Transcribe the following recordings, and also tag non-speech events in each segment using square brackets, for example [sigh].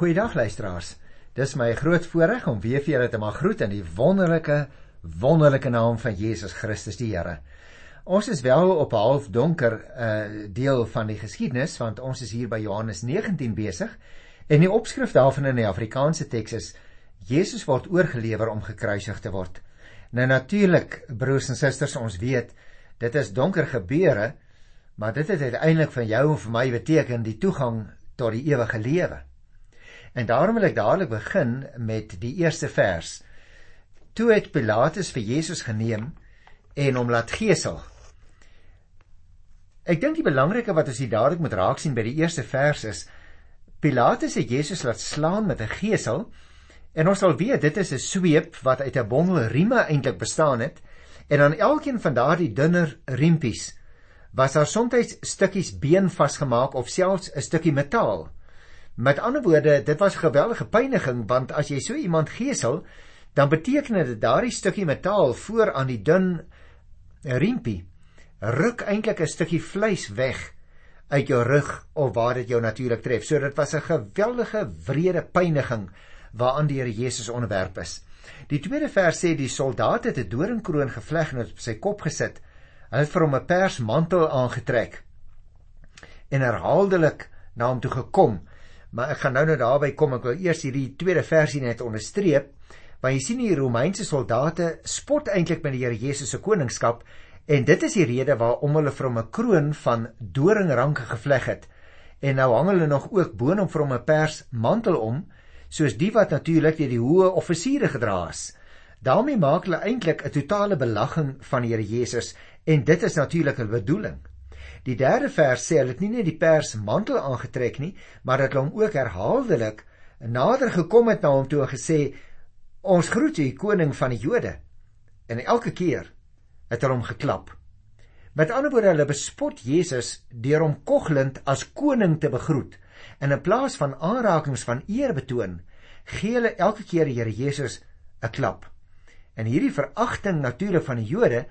Goeiedag luisteraars. Dis my groot voorreg om weer vir julle te mag groet in die wonderlike wonderlike naam van Jesus Christus die Here. Ons is wel op 'n half donker uh deel van die geskiedenis want ons is hier by Johannes 19 besig en die opskrif daarvan in die Afrikaanse teks is Jesus word oorgelewer om gekruisig te word. Nou natuurlik broers en susters ons weet dit is donker gebeure maar dit het uiteindelik van jou en vir my beteken die toegang tot die ewige lewe. En daarom wil ek dadelik begin met die eerste vers. Toe het Pilatus vir Jesus geneem en hom laat gesel. Ek dink die belangrike wat ons hier dadelik moet raak sien by die eerste vers is Pilatus het Jesus laat slaan met 'n gesel en ons sal weet dit is 'n sweep wat uit 'n bondel rieme eintlik bestaan het en aan elkeen van daardie dunner riempies was daar soms stukkies been vasgemaak of selfs 'n stukkie metaal. Met ander woorde, dit was geweldige pyniging want as jy so iemand gesel, dan beteken dit daardie stukkie metaal voor aan die dun riempie ruk eintlik 'n stukkie vleis weg uit jou rug of waar dit jou natuurlik tref. So dit was 'n geweldige wrede pyniging waaraan die Here Jesus onderwerp is. Die tweede vers sê die soldaat het 'n doringkroon gevleg en op sy kop gesit. Hulle het vir hom 'n persmantel aangetrek en herhaaldelik na hom toe gekom maar ek gaan nou net daarby kom ek wil eers hierdie tweede versie net onderstreep. Want jy sien die Romeinse soldate spot eintlik met die Here Jesus se koningskap en dit is die rede waarom hulle vir hom 'n kroon van doringranke gevleg het. En nou hang hulle nog ook boonop vir hom 'n pers mantel om soos die wat natuurlik deur die hoë offisiere gedra is. Daarmee maak hulle eintlik 'n totale belagging van die Here Jesus en dit is natuurlik hulle bedoeling Die derde vers sê hulle het nie net die pers mantel aangetrek nie, maar dat hulle hom ook herhaaldelik nader gekom het na hom toe en gesê ons groet u koning van die Jode. En elke keer het hulle hom geklap. Met ander woorde hulle bespot Jesus deur hom koggelend as koning te begroet. En in plaas van aanrakings van eer betoon, gee hulle elke keer die Here Jesus 'n klap. En hierdie veragting natuurlik van die Jode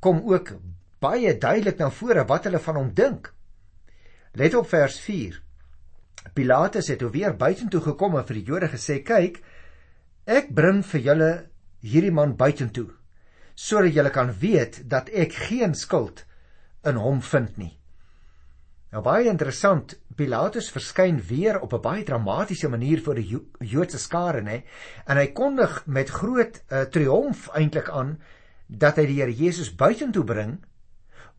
kom ook baie duidelik na vore wat hulle van hom dink. Let op vers 4. Pilatus het weer buitentoe gekom en vir die Jode gesê: "Kyk, ek bring vir julle hierdie man buitentoe sodat julle kan weet dat ek geen skuld in hom vind nie." Nou baie interessant, Pilatus verskyn weer op 'n baie dramatiese manier voor die Joodse skare, nê? En hy kondig met groot uh, triomf eintlik aan dat hy die Here Jesus buitentoe bring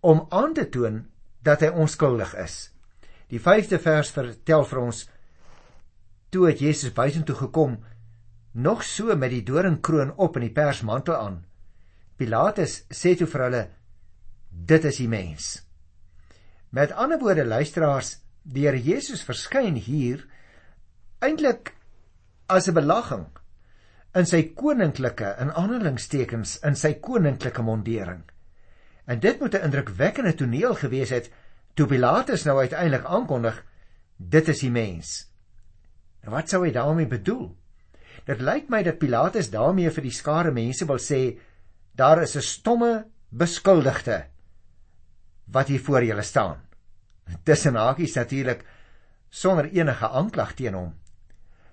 om aan te toon dat hy onskuldig is. Die 5de vers vertel vir ons toe het Jesus buitentoe gekom nog so met die doringkroon op en die persmantel aan. Pilatus sê toe vir hulle dit is die mens. Met ander woorde luisteraars, die Here Jesus verskyn hier eintlik as 'n belagging in sy koninklike in aanhalingstekens in sy koninklike mondering. En dit moet 'n indrukwekkende toneel gewees het toe Pilatus nou uiteindelik aankondig dit is die mens. En wat sou hy daarmee bedoel? Dit lyk my dat Pilatus daarmee vir die skare mense wil sê daar is 'n stomme beskuldigde wat hier voor julle staan. Tussen hakies natuurlik sonder enige aanklag teen hom.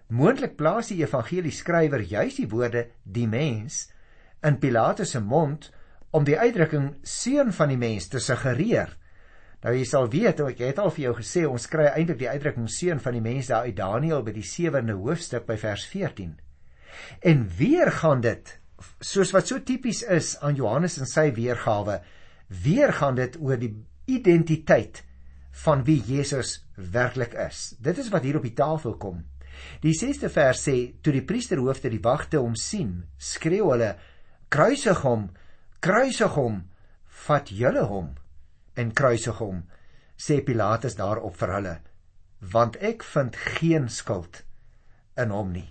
Moontlik plaas die evangelie skrywer juis die woorde die mens in Pilatus se mond om die uitdrukking seun van die mens te suggereer. Nou jy sal weet, ek het al vir jou gesê ons kry eintlik die uitdrukking seun van die mens daar uit Daniël by die 7de hoofstuk by vers 14. En weer gaan dit soos wat so tipies is aan Johannes en sy weergawe, weer gaan dit oor die identiteit van wie Jesus werklik is. Dit is wat hier op die tafel kom. Die 6de vers sê toe die priesterhoofde die wagte hom sien, skreeu hulle: "Kruisig hom!" Kruisig hom vat julle hom en kruisig hom sê Pilatus daarop vir hulle want ek vind geen skuld in hom nie.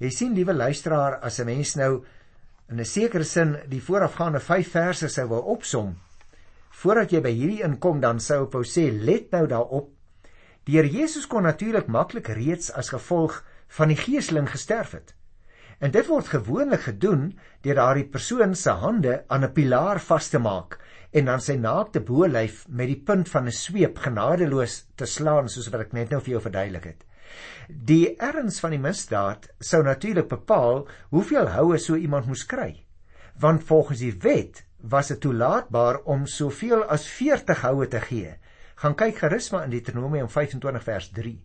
Jy sien liewe luisteraar as 'n mens nou in 'n sekere sin die voorafgaande 5 verse sou wou opsom voordat jy by hierdie inkom dan sou ek wou sê let nou daarop. Die Here Jesus kon natuurlik maklik reeds as gevolg van die geeseling gesterf het En dit word gewoonlik gedoen deur daardie persoon se hande aan 'n pilaar vas te maak en dan sy naakte bolyf met die punt van 'n sweep genadeloos te slaan soos wat ek net nou vir jou verduidelik het. Die erns van die misdaad sou natuurlik bepaal hoeveel houe so iemand moes kry. Want volgens die wet was dit toelaatbaar om soveel as 40 houe te gee. Gaan kyk gerus maar in Deuteronomium 25 vers 3.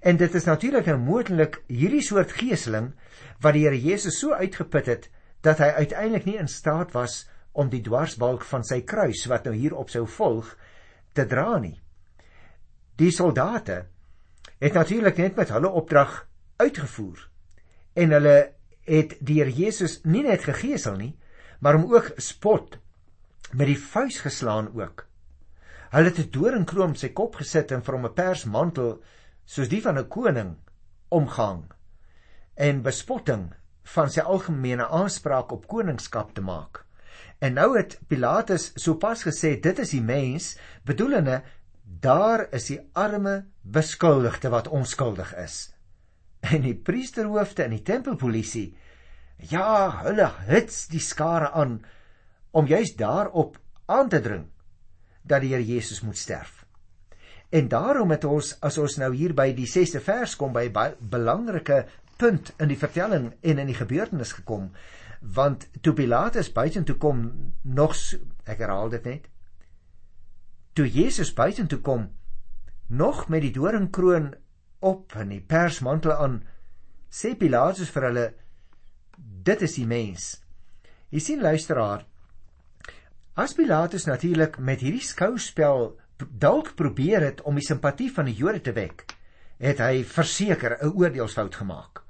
En dit is natuurlik nou moontlik hierdie soort geeseling wat die Here Jesus so uitgeput het dat hy uiteindelik nie in staat was om die dwarsbalk van sy kruis wat nou hier op sou volg te dra nie. Die soldate het natuurlik net met hulle opdrag uitgevoer en hulle het die Here Jesus nie net gegeesel nie, maar hom ook spot met die vuis geslaan ook. Hulle het 'n doringkroon op sy kop gesit en vir hom 'n persmantel soos die van 'n koning omgehang en bespotting van sy algemene aanspraak op koningskap te maak. En nou het Pilatus sopas gesê dit is die mens, bedoelende daar is die arme beskuldigde wat onskuldig is. En die priesterhoofde en die tempelpolisie ja, hulle hits die skare aan om juis daarop aan te dring dat die Here Jesus moet sterf. En daarom het ons as ons nou hier by die 6ste vers kom by 'n belangrike punt in die vertelling en in die gebeurtenis gekom. Want toe Pilatus buitentoe kom nog ek herhaal dit net toe Jesus buitentoe kom nog met die doringkroon op en die persmantel aan sê Pilatus vir hulle dit is die mens. Jy sien luisteraar as Pilatus natuurlik met hierdie skouspel dalk probeer het om die simpatie van die Jode te wek het hy verseker 'n oordeelsfout gemaak.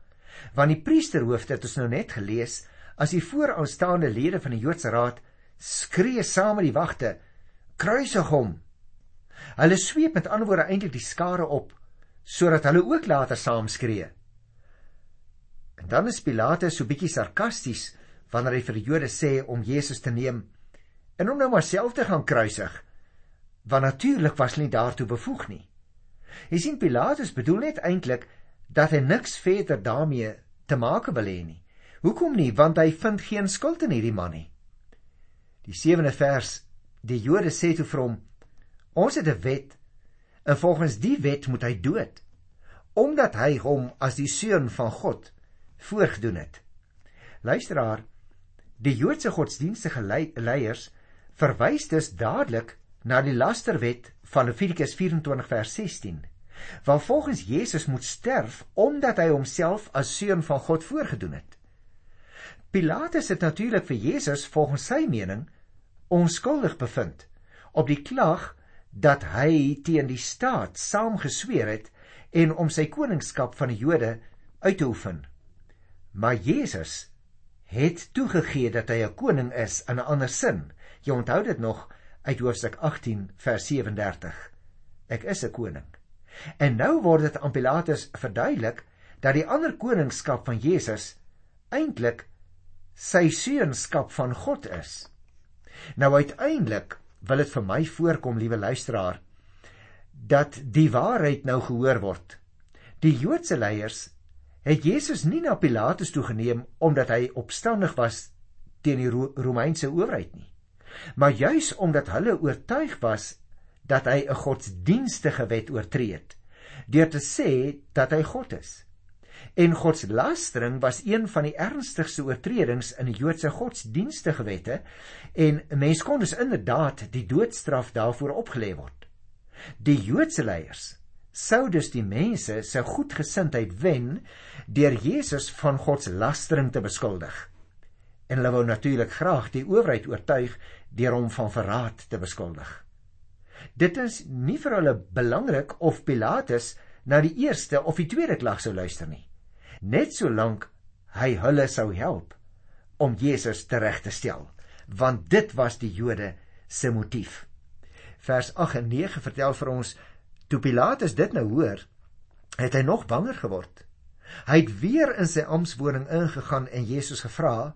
Want die priesterhoofde het ons nou net gelees as die vooraanstaande lede van die Joodse raad skree saam met die wagte kruisig hom! Hulle sweep met ander woorde eintlik die skare op sodat hulle ook later saam skree. En dan is Pilate so bietjie sarkasties wanneer hy vir die Jode sê om Jesus te neem en hom nou maar self te gaan kruisig want natuurlik was hy nie daartoe bevoeg nie jy sien Pilatus bedoel net eintlik dat hy niks verder daarmee te maak wil hê nie. Hoekom nie? Want hy vind geen skuld in hierdie man nie. Die 7de vers, die Jode sê toe vir hom: Ons het 'n wet en volgens die wet moet hy dood omdat hy hom as die seun van God voorgedoen het. Luisteraar, die Joodse godsdienstige leiers verwys dus dadelik na die lasterwet van Levitikus 24 vers 16 want volgens Jesus moet sterf omdat hy homself as seun van God voorgedoen het. Pilatus het natuurlik vir Jesus volgens sy mening onskuldig bevind op die klag dat hy teen die staat saamgesweer het en om sy koningskap van die Jode uit te oefen. Maar Jesus het toegegee dat hy 'n koning is in 'n ander sin. Jy onthou dit nog uit Hoofstuk 18 vers 37. Ek is 'n koning. En nou word dit aan Pilatus verduidelik dat die ander koningskap van Jesus eintlik sy seunskap van God is. Nou uiteindelik wil dit vir my voorkom, liewe luisteraar, dat die waarheid nou gehoor word. Die Joodse leiers het Jesus nie na Pilatus toe geneem omdat hy opstandig was teen die Romeinse owerheid nie, maar juis omdat hulle oortuig was dat hy 'n godsdienstige wet oortree het deur te sê dat hy God is. En godslastering was een van die ernstigste oortredings in die Joodse godsdienstige wette en mens kon dus inderdaad die doodstraf daarvoor opgelê word. Die Joodse leiers sou dus die mense se goedgesindheid wen deur Jesus van godslastering te beskuldig. En hulle wou natuurlik graag die owerheid oortuig deur hom van verraad te beskuldig. Dit is nie vir hulle belangrik of Pilatus na die eerste of die tweede klag sou luister nie. Net solank hy hulle sou help om Jesus tereg te stel, want dit was die Jode se motief. Vers 8 en 9 vertel vir ons toe Pilatus dit nou hoor, het hy nog banger geword. Hy het weer in sy amptswoning ingegaan en Jesus gevra: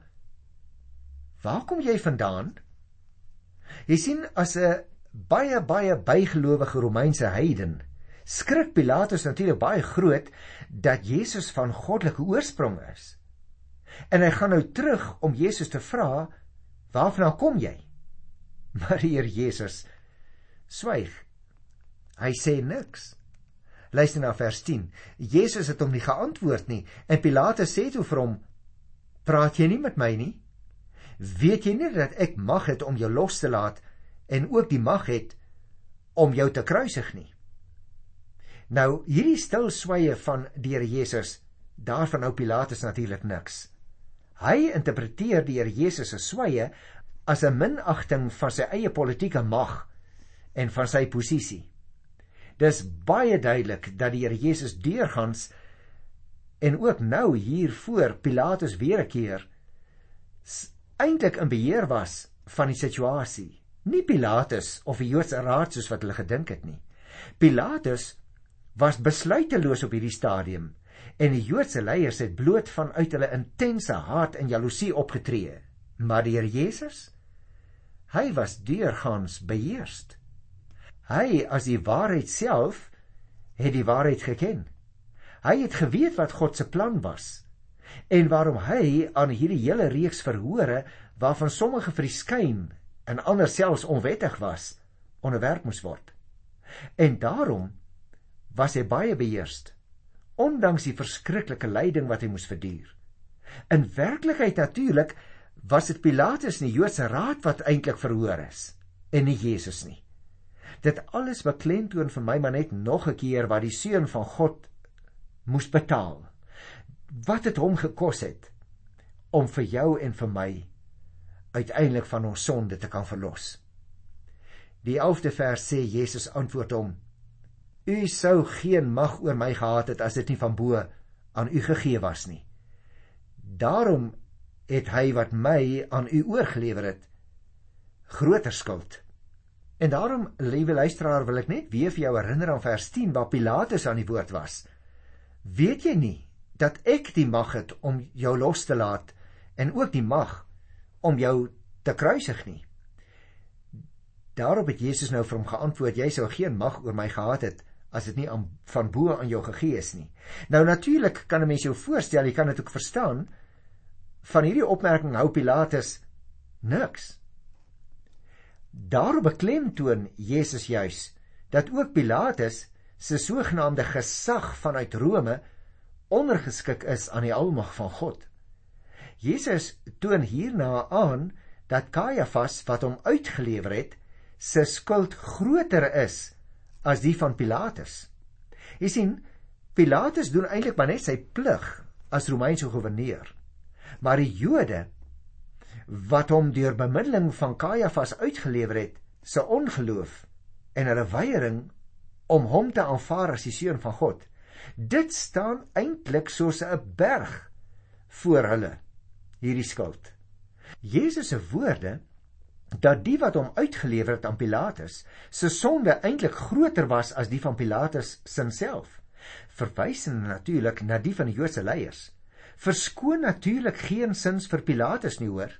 "Waar kom jy vandaan?" Jy sien as 'n baie baie bygelowige Romeinse heiden skrik Pilatus natuurlik baie groot dat Jesus van goddelike oorsprong is. En hy gaan nou terug om Jesus te vra, "Waarvan kom jy?" [laughs] Maar hier Jesus swyg. Hy sê niks. Luister na vers 10. Jesus het hom nie geantwoord nie en Pilatus sê toe vir hom: "Praat jy nie met my nie? Weet jy nie dat ek mag het om jou los te laat en ook die mag het om jou te kruisig nie?" Nou, hierdie stil sweye van die Here Jesus, daarvan nou Pilatus natuurlik niks. Hy interpreteer die Here Jesus se sweye as 'n minagting van sy eie politieke mag en van sy posisie. Dis baie duidelik dat die Here Jesus deurgangs en ook nou hier voor Pilatus weer 'n keer eintlik in beheer was van die situasie. Nie Pilatus of die Joodse raad soos wat hulle gedink het nie. Pilatus was besluiteloos op hierdie stadium en die Joodse leiers het bloot vanuit hulle intense haat en jaloesie opgetree. Maar die Here Jesus, hy was deurgangs beheerst. Hy as die waarheid self het die waarheid geken. Hy het geweet wat God se plan was en waarom hy aan hierdie hele reeks verhore waarvan sommige verskyn en ander selfs onwettig was onderwerp moes word. En daarom was hy baie beheerst ondanks die verskriklike lyding wat hy moes verduur. In werklikheid natuurlik was dit Pilatus en die Joodse raad wat eintlik verhoor is en nie Jesus nie. Dit alles beklemtoon vir my maar net nog 'n keer wat die seun van God moes betaal. Wat dit hom gekos het om vir jou en vir my uiteindelik van ons sonde te kan verlos. Die 11de vers sê Jesus antwoord hom: U sou geen mag oor my gehad het as dit nie van bo aan u gegee was nie. Daarom het hy wat my aan u oorgelewer het groter skuld. En daarom, liewe luisteraar, wil ek net weer vir jou herinner aan vers 10 waar Pilatus aan die woord was. Weet jy nie dat ek die mag het om jou los te laat en ook die mag om jou te kruisig nie? Daarop het Jesus nou vir hom geantwoord: Jy sou geen mag oor my gehad het as dit nie aan van bo aan jou gegee is nie. Nou natuurlik kan 'n mens jou voorstel, jy kan dit ook verstaan. Van hierdie opmerking hou Pilatus niks. Daarop beklemtoon Jesus juis dat ook Pilatus se sogenaamde gesag vanuit Rome ondergeskik is aan die almag van God. Jesus toon hierna aan dat Kajafas wat hom uitgelewer het, se skuld groter is as die van Pilatus. Jy sien, Pilatus doen eintlik maar net sy plig as Romeinse goewerneur. Maar die Jode wat hom deur bemiddeling van Kajafas uitgelewer het, se ongeloof en hulle weiering om hom te aanvaar as die seun van God. Dit staan eintlik soos 'n berg voor hulle hierdie skuld. Jesus se woorde dat die wat hom uitgelewer het aan Pilatus se sonde eintlik groter was as die van Pilatus self verwys natuurlik na die van die Joodse leiers verskoon natuurlik geen sins vir Pilatus nie hoor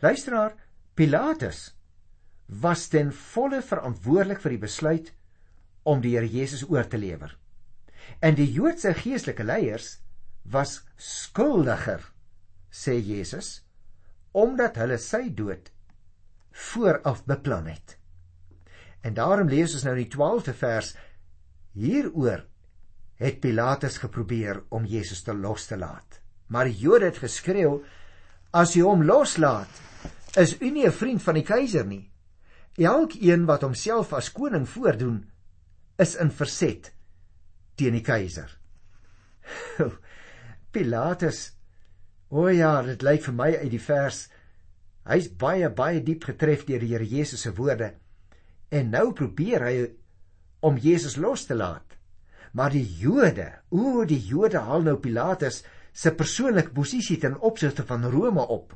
Luisteraar, Pilatus was ten volle verantwoordelik vir die besluit om die Here Jesus oor te lewer. En die Joodse geestelike leiers was skuldiger, sê Jesus, omdat hulle sy dood vooraf beplan het. En daarom lees ons nou in die 12de vers hieroor het Pilatus geprobeer om Jesus te los te laat. Maar die Jode het geskreeu As jy hom loslaat, is u nie 'n vriend van die keiser nie. Elkeen wat homself as koning voordoen, is in verset teen die keiser. Pilatus. O ja, dit lyk vir my uit die vers hy's baie baie diep getref deur die Here Jesus se woorde. En nou probeer hy om Jesus los te laat. Maar die Jode, o die Jode haal nou Pilatus se persoonlike posisie ten opsigte van Rome op.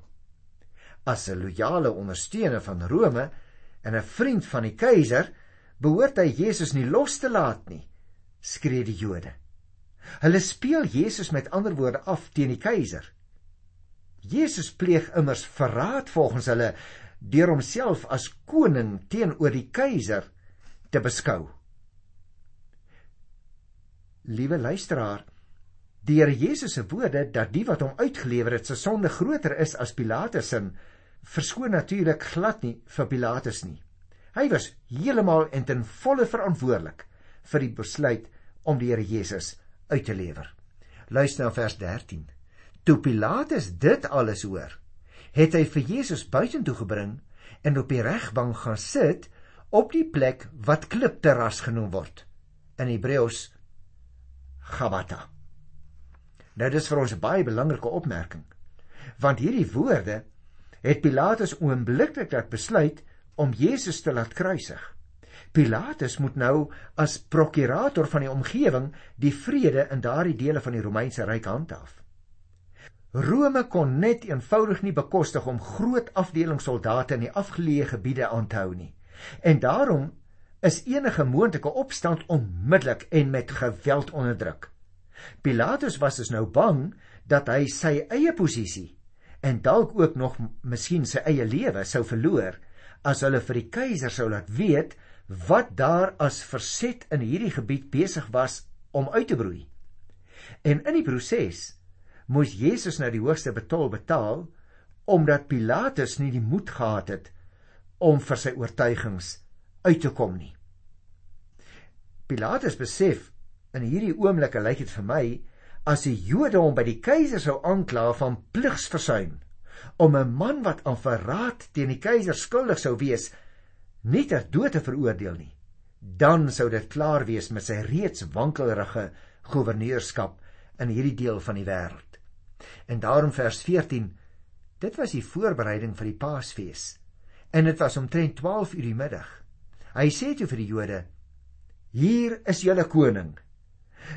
As 'n loyale ondersteuner van Rome en 'n vriend van die keiser, behoort hy Jesus nie los te laat nie, skree die Jode. Hulle speel Jesus met ander woorde af teen die keiser. Jesus pleeg immers verraad volgens hulle deur homself as koning teenoor die keiser te beskou. Liewe luisteraar, Die Here Jesus se woorde dat die wat hom uitgelewer het se sonde groter is as Pilatus se, verskoon natuurlik glad nie vir Pilatus nie. Hy was heeltemal en ten volle verantwoordelik vir die besluit om die Here Jesus uit te lewer. Luister na vers 13. Toe Pilatus dit alles hoor, het hy vir Jesus buitentoe gebring en op die regbank gaan sit op die plek wat klipterras genoem word in Hebreëus Gabata. Nou dis vir ons 'n baie belangrike opmerking. Want hierdie woorde het Pilatus oombliklik laat besluit om Jesus te laat kruisig. Pilatus moet nou as prokurator van die omgewing die vrede in daardie dele van die Romeinse ryk handhaaf. Rome kon net eenvoudig nie bekostig om groot afdelings soldate in die afgeleë gebiede aan te hou nie. En daarom is enige moontlike opstand onmiddellik en met geweld onderdruk. Pilatus was dus nou bang dat hy sy eie posisie en dalk ook nog miskien sy eie lewe sou verloor as hulle vir die keiser sou laat weet wat daar as verset in hierdie gebied besig was om uit te broei. En in die proses moes Jesus nou die hoogste betol betaal omdat Pilatus nie die moed gehad het om vir sy oortuigings uit te kom nie. Pilatus besef in hierdie oomblik lyk dit vir my as die Jode hom by die keiser sou aankla van pligsversuim om 'n man wat aan verraad teen die keiser skuldig sou wees nie ter dood te veroordeel nie dan sou dit klaar wees met sy reeds wankelrige gouverneurskap in hierdie deel van die wêreld. En daarom vers 14 dit was die voorbereiding vir die paasfees en dit was omtrent 12 uur die middag. Hy sê toe vir die Jode hier is julle koning.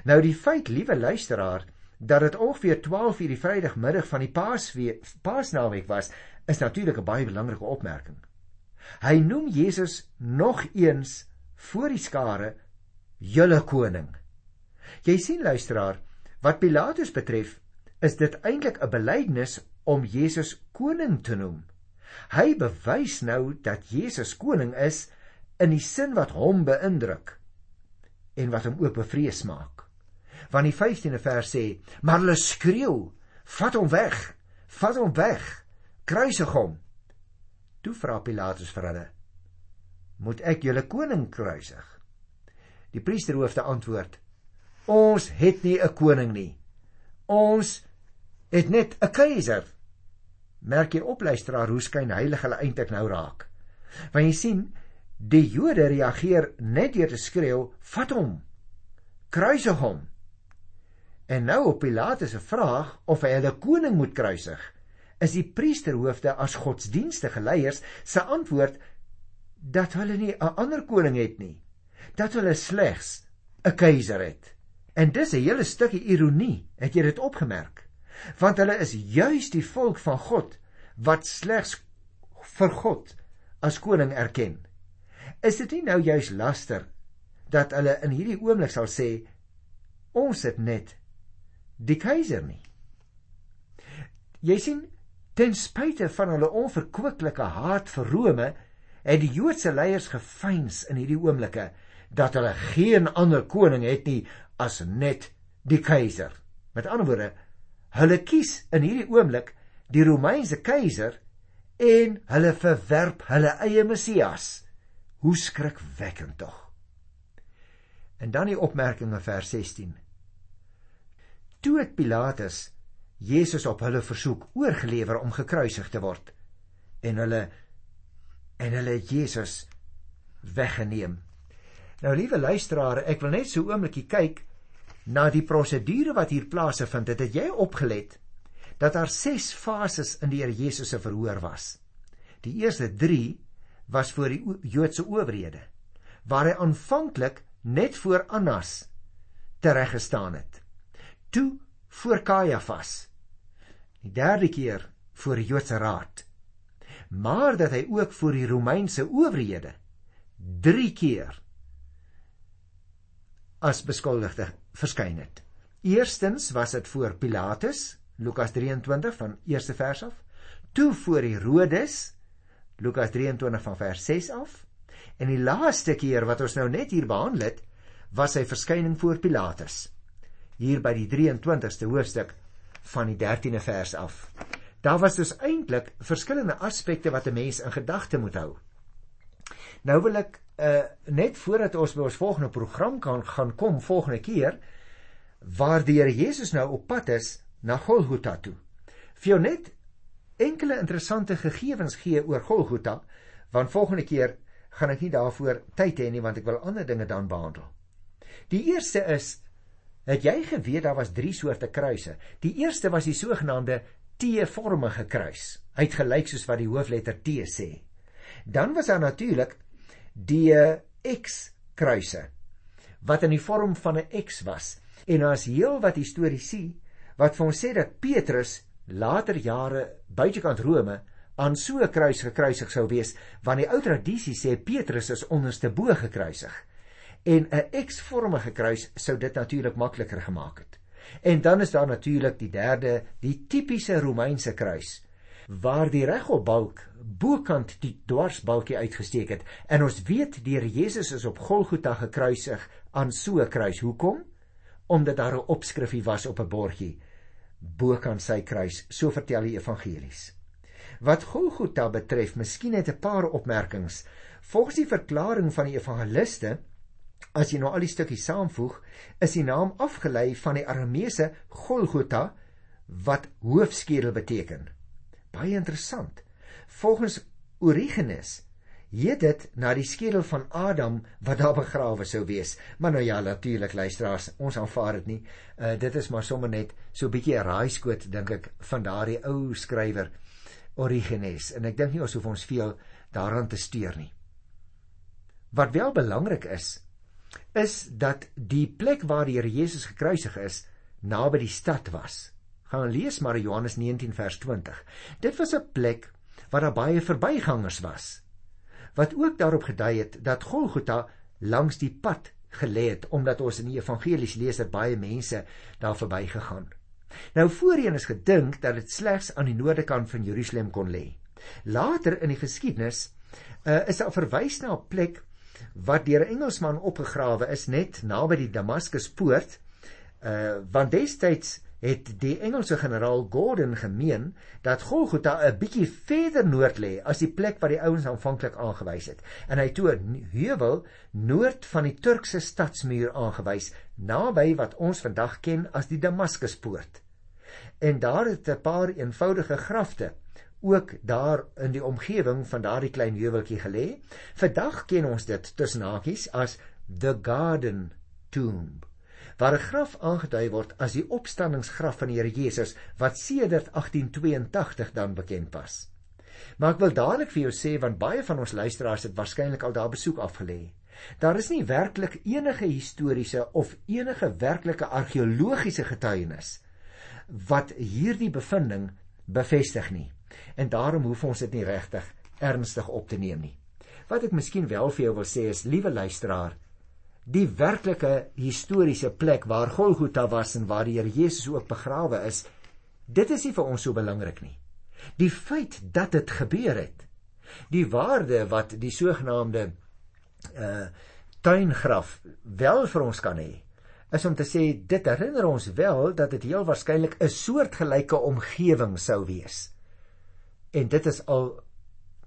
Nou die feit, liewe luisteraar, dat dit ongeveer 12 uur die Vrydagmiddag van die Paasweek, Paasnaweek was, is natuurlik 'n baie belangrike opmerking. Hy noem Jesus nog eens voor die skare julle koning. Jy sien luisteraar, wat Pilatus betref, is dit eintlik 'n belydenis om Jesus koning te noem. Hy bewys nou dat Jesus koning is in die sin wat hom beïndruk en wat hom ook bevrees maak. Want die 15de vers sê: "Maar hulle skreeu: Vat hom weg! Vat hom weg! Kruisig hom!" Toe vra Pilatus vir hulle: "Moet ek julle koning kruisig?" Die priesterhoofde antwoord: "Ons het nie 'n koning nie. Ons het net 'n keiser." Merk jy op luisteraar hoe skyn heilig hulle eintlik nou raak. Want jy sien, Die Jode reageer net deur te skreeu: "Vat hom! Kruisig hom!" En nou op Pilatus se vraag of hy hulle koning moet kruisig, is die priesterhoofde as godsdienstige leiers se antwoord dat hulle nie 'n ander koning het nie, dat hulle slegs 'n keiser het. En dis 'n hele stukkie ironie, het jy dit opgemerk? Want hulle is juis die volk van God wat slegs vir God as koning erken. Is dit nie nou juis laster dat hulle in hierdie oomblik sal sê ons het net die keiser nie. Jy sien ten spyte van hulle onverkwikkelike haat vir Rome het die Joodse leiers gefeins in hierdie oomblikke dat hulle geen ander koning het nie as net die keiser. Met ander woorde, hulle kies in hierdie oomblik die Romeinse keiser en hulle verwerp hulle eie Messias. Hoe skrikwekkend tog. En dan die opmerking in vers 16. Toe het Pilatus Jesus op hulle versoek oorgelewer om gekruisig te word en hulle en hulle het Jesus weggeneem. Nou liewe luisteraars, ek wil net so 'n oombliekie kyk na die prosedure wat hier plaasvind. Het, het jy opgelet dat daar 6 fases in die Here Jesus se verhoor was? Die eerste was voor die Joodse owerhede waar hy aanvanklik net voor Annas tereg gestaan het. Toe voor Kajafas. Die derde keer voor die Joodse raad. Maar dat hy ook voor die Romeinse owerhede 3 keer as beskuldigde verskyn het. Eerstens was dit voor Pilatus, Lukas 23 van eerste vers af, toe voor Herodes Lukas 23 van vers 6 af. En die laaste keer wat ons nou net hier behandel het, was sy verskyning voor Pilatus. Hier by die 23ste hoofstuk van die 13de vers af. Daar was dus eintlik verskillende aspekte wat 'n mens in gedagte moet hou. Nou wil ek uh net voordat ons by ons volgende program kan gaan kom volgende keer waar die Here Jesus nou op pad is na Golgotha toe. Vir jou net enkele interessante gegevens gee oor Golgotha, want volgende keer gaan ek nie daarvoor tyd hê nie want ek wil ander dinge dan behandel. Die eerste is het jy geweet daar was 3 soorte kruise. Die eerste was die sogenaamde T-vormige kruis. Hy het gelyk soos wat die hoofletter T sê. Dan was daar natuurlik die X kruise wat in die vorm van 'n X was. En daar's heel wat historiese wat vir ons sê dat Petrus later jare buitekant Rome aan so 'n kruis gekruisig sou wees, want die ou tradisie sê Petrus is onderste bo gekruisig. En 'n X-vormige kruis sou dit natuurlik makliker gemaak het. En dan is daar natuurlik die derde, die tipiese Romeinse kruis waar die regopbalk bokant die dwarsbalkie uitgesteek het en ons weet Here Jesus is op Golgotha gekruisig aan so 'n kruis. Hoekom? Omdat daar 'n opskrifie was op 'n bordjie bokant sy kruis, so vertel die evangelies. Wat Golgotha betref, miskien net 'n paar opmerkings. Volgens die verklaring van die evangeliste, as jy nou al die stukkies saamvoeg, is die naam afgelei van die Arameese Golgotha wat hoofskedel beteken. Baie interessant. Volgens Origenes heet dit na die skedel van Adam wat daar begrawe sou wees. Maar nou ja, natuurlik luisteraars, ons aanvaar dit nie. Uh dit is maar sommer net so 'n bietjie 'n raaiskoot dink ek van daardie ou skrywer Origenes en ek dink nie ons hoef ons veel daaraan te steur nie. Wat wel belangrik is, is dat die plek waar die Here Jesus gekruisig is, naby die stad was. Gaan lees maar Johannes 19 vers 20. Dit was 'n plek waar daar baie verbygangers was wat ook daarop gedui het dat Golgotha langs die pad gelê het omdat ons in die evangelies lees dat baie mense daar verbygegaan. Nou voorheen is gedink dat dit slegs aan die noorde kant van Jerusalem kon lê. Later in die geskiedenis uh, is daar verwys na 'n plek wat deur 'n Engelsman opgegrawe is net naby die Damaskuspoort. Uh want destyds het die Engelse generaal Gordon gemeen dat Golgotha 'n bietjie verder noord lê as die plek wat die ouens aanvanklik aangewys het. En hy toe 'n heuwel noord van die Turkse stadsmuur aangewys, naby wat ons vandag ken as die Damaskuspoort. En daar het 'n paar eenvoudige grafte ook daar in die omgewing van daardie klein heuweltjie gelê. Vandag ken ons dit tussen hakies as the Garden Tomb waar 'n graf aangedui word as die opstanningsgraf van die Here Jesus wat sedert 1882 dan bekend was. Maar ek wil dadelik vir jou sê want baie van ons luisteraars het waarskynlik al daar besoek afgelê. Daar is nie werklik enige historiese of enige werklike argeologiese getuienis wat hierdie bevinding bevestig nie. En daarom hoef ons dit nie regtig ernstig op te neem nie. Wat ek miskien wel vir jou wil sê is, liewe luisteraar, die werklike historiese plek waar Golgotha was en waar die Here Jesus ook begrawe is, dit is nie vir ons so belangrik nie. Die feit dat dit gebeur het, die waarde wat die sogenaamde uh tuingraf wel vir ons kan hê, is om te sê dit herinner ons wel dat dit heel waarskynlik 'n soortgelyke omgewing sou wees. En dit is al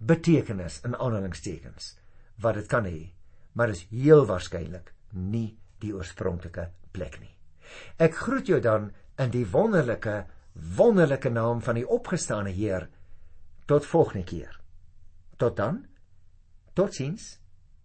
betekenis in aanhalingstekens wat dit kan hê maar is heel waarskynlik nie die oorspronklike plek nie. Ek groet jou dan in die wonderlike wonderlike naam van die opgestane Heer tot volgende keer. Tot dan. Totsiens.